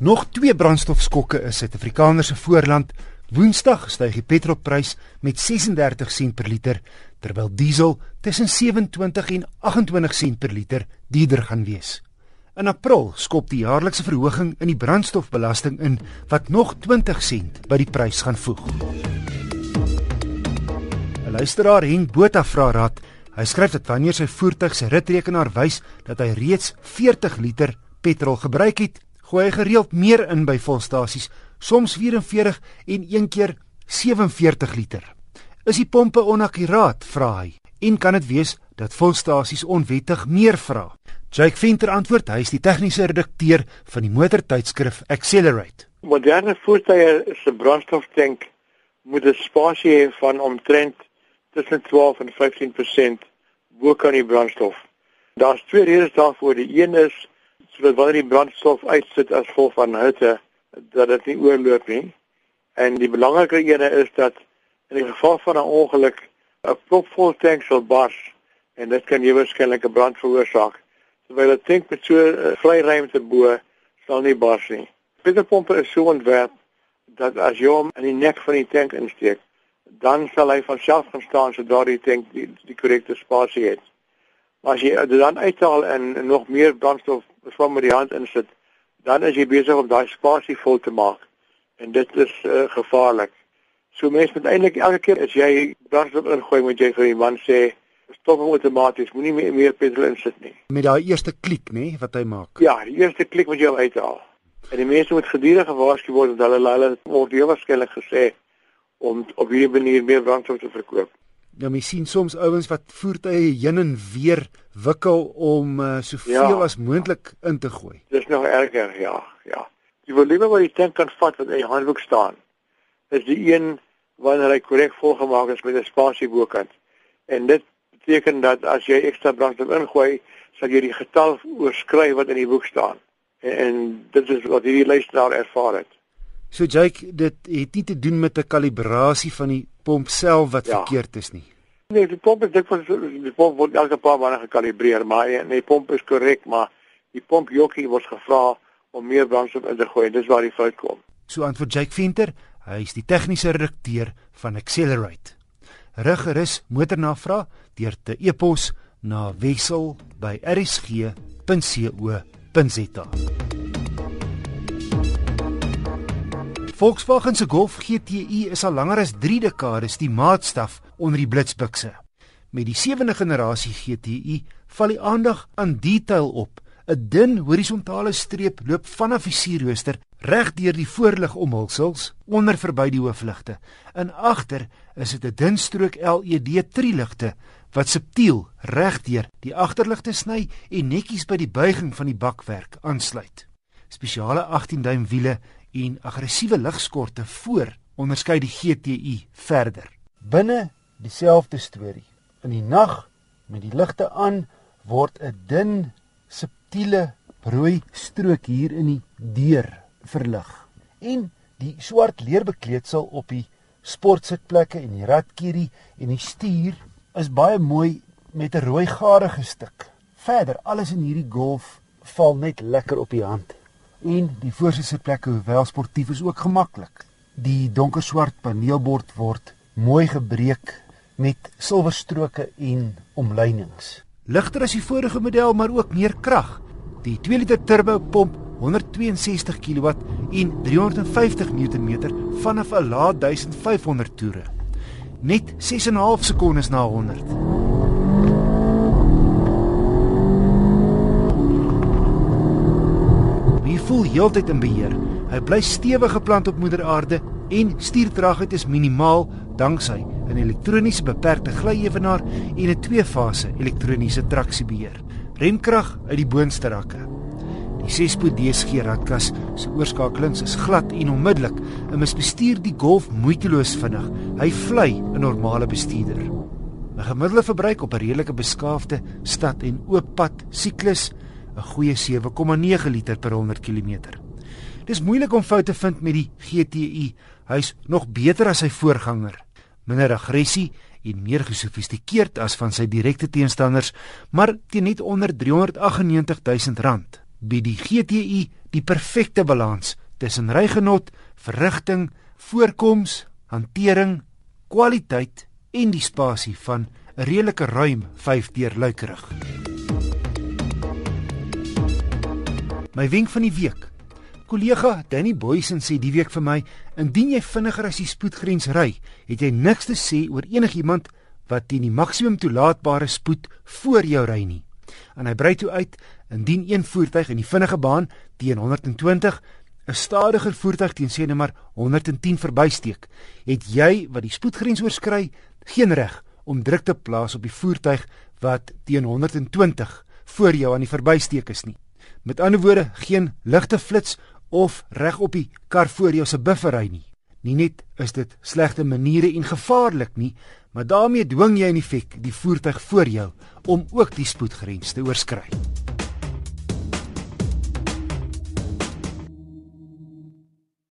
Nog twee brandstofskokke is Suid-Afrikaners se voorland. Woensdag styg die petrolprys met 36 sent per liter, terwyl diesel tussen 27 en 28 sent per liter duurder gaan wees. In April skop die jaarlikse verhoging in die brandstofbelasting in wat nog 20 sent by die prys gaan voeg. 'n Luisteraar Henk Botha vra raad. Hy skryf dat wanneer sy voertuig se ritrekenaar wys dat hy reeds 40 liter petrol gebruik het, gooi hy gereeld meer in by volstasies, soms 44 en een keer 47 liter. Is die pompe onakkuraat, vra hy. En kan dit wees dat volstasies onwettig meer vra? Jake Venter antwoord, hy is die tegniese redakteur van die motortydskrif Accelerate. Moderne voertuie se brandstoftank moet 'n spasie hê van omtrent tussen 12 en 15% bo kan die brandstof. Daar's twee redes daarvoor. Die een is sodat wanneer die brandstof uitsit as gevolg van hitte dat dit nie oorloop nie. En die belangrike ene is dat in die geval van 'n ongeluk 'n propvol tank sal bars en dit kan waarskynlik 'n brand veroorsaak. Terwyl 'n tank met so 'n uh, eh, vry ruimte bo sal nie bars nie. Petrolpompe is so ontwerp dat as jy hom in die nek van die tank insteek, dan sal hy van self gaan staan sodra die tank die, die korrekte spasie het. Maar as jy dit dan uithaal en nog meer brandstof swam met die hand insit, dan is jy besig om daai spasie vol te maak. En dit is uh, gevaarlik. So mense moet eintlik elke keer as jy brandstof ingooi, moet jy vir die man sê stop hom outomaties, moenie meer, meer petrol insit nie. Met daai eerste klik, nê, wat hy maak. Ja, die eerste klik wat jy uithaal. En die mense moet gedurig gewaarsku word dat hulle hulle word heel waarskynlik gesê om op hierdie manier meer brandstof te verkoop. Nou mens sien soms ouens wat voertuie heen en weer wikkel om uh, soveel ja. as moontlik in te gooi. Dis nog erger, ja, ja. Die volume wat jy tank kan vat wat in die handboek staan, is die een wanneer hy korrek volgemaak is met 'n spasie bokant. En dit beteken dat as jy ekstra brandstof ingooi, sal jy die getal oorskry wat in die boek staan. En, en dit is wat hierdie luisteraar ervaar het. So Jake, dit het nie te doen met 'n kalibrasie van die pomp self wat ja. verkeerd is nie. Nee, die pomp is dikwels die pomp word elke paar maande gekalibreer, maar nee, die pomp is korrek, maar die pompjokkie word gevra om meer brandstof in te gooi. Dis waar die fout kom. So antwoord Jake Venter, hy is die tegniese redakteur van Accelerate. Ruggerus motornavraag deur te e-pos na wissel@rsg.co.za. Volkswagen se Golf GTI is al langer as 3 dekades die maatstaf onder die blitsbukse. Met die sewende generasie GTI val die aandag aan detail op. 'n Dun horisontale streep loop vanaf die sierrooster reg deur die voorlig omhulsels onder verby die hoofligte. In agter is dit 'n dun strook LED triligte wat subtiel reg deur die agterligte sny en netjies by die buiging van die bakwerk aansluit. Spesiale 18 duim wiele en aggressiewe ligskorte voor onderskei die GTI verder. Binne dieselfde storie. In die nag met die ligte aan word 'n dun subtiele rooi strook hier in die deur verlig. En die swart leerbekleedsel op die sportsitplekke en die ratkierie en die stuur is baie mooi met 'n rooi garige stuk. Verder, alles in hierdie Golf val net lekker op die hand en die voorsitter plekke hoewel sportief is ook gemaklik. Die donker swart paneelbord word mooi gebreek met silwerstroke en omlynings. Ligter as die vorige model, maar ook meer krag. Die 2 liter turbo pomp 162 kW en 350 Nm vanaf 'n lae 1500 toere. Net 6 en 'n half sekondes na 100. Voel heeltyd in beheer. Hy bly stewig geplant op moeder aarde en stuurtraagheid is minimaal danksy 'n elektroniese beperkte glyewenaar en 'n twee-fase elektroniese traksiebeheer. Remkrag uit die boonste rakke. Die 6-spoed DSG radkas se oorskakelings is glad en onmiddellik en mis bestuur die Golf moeiteloos vinnig. Hy vlei 'n normale bestuurder. 'n Gemiddelde verbruik op 'n redelike beskaafde stad en oop pad siklus 'n goeie 7,9 liter per 100 km. Dis moeilik om foute te vind met die GTI. Hy's nog beter as sy voorganger. Minder aggressie en meer gesofistikeerd as van sy direkte teenstanders, maar teen net onder 398 000 rand. bied die GTI die perfekte balans tussen rygenot, verrigting, voorkoms, hantering, kwaliteit en die spasie van 'n redelike ruim 5 deur luikerig. My wenk van die week. Kollega Danny Boysen sê die week vir my, indien jy vinniger as die spoedgrens ry, het jy niks te sê oor enigiemand wat teen die maksimum toelaatbare spoed voor jou ry nie. En hy brei toe uit, indien een voertuig in die vinnige baan teen 120 'n stadiger voertuig teen sê net maar 110 verbysteek, het jy wat die spoedgrens oorskry, geen reg om druk te plaas op die voertuig wat teen 120 voor jou aan die verbysteek is nie. Met ander woorde, geen ligte flits of reg op die kar voor jou se bufferry nie. Nie net is dit slegte maniere en gevaarlik nie, maar daarmee dwing jy in feite die voertuig voor jou om ook die spoedgrens te oorskry.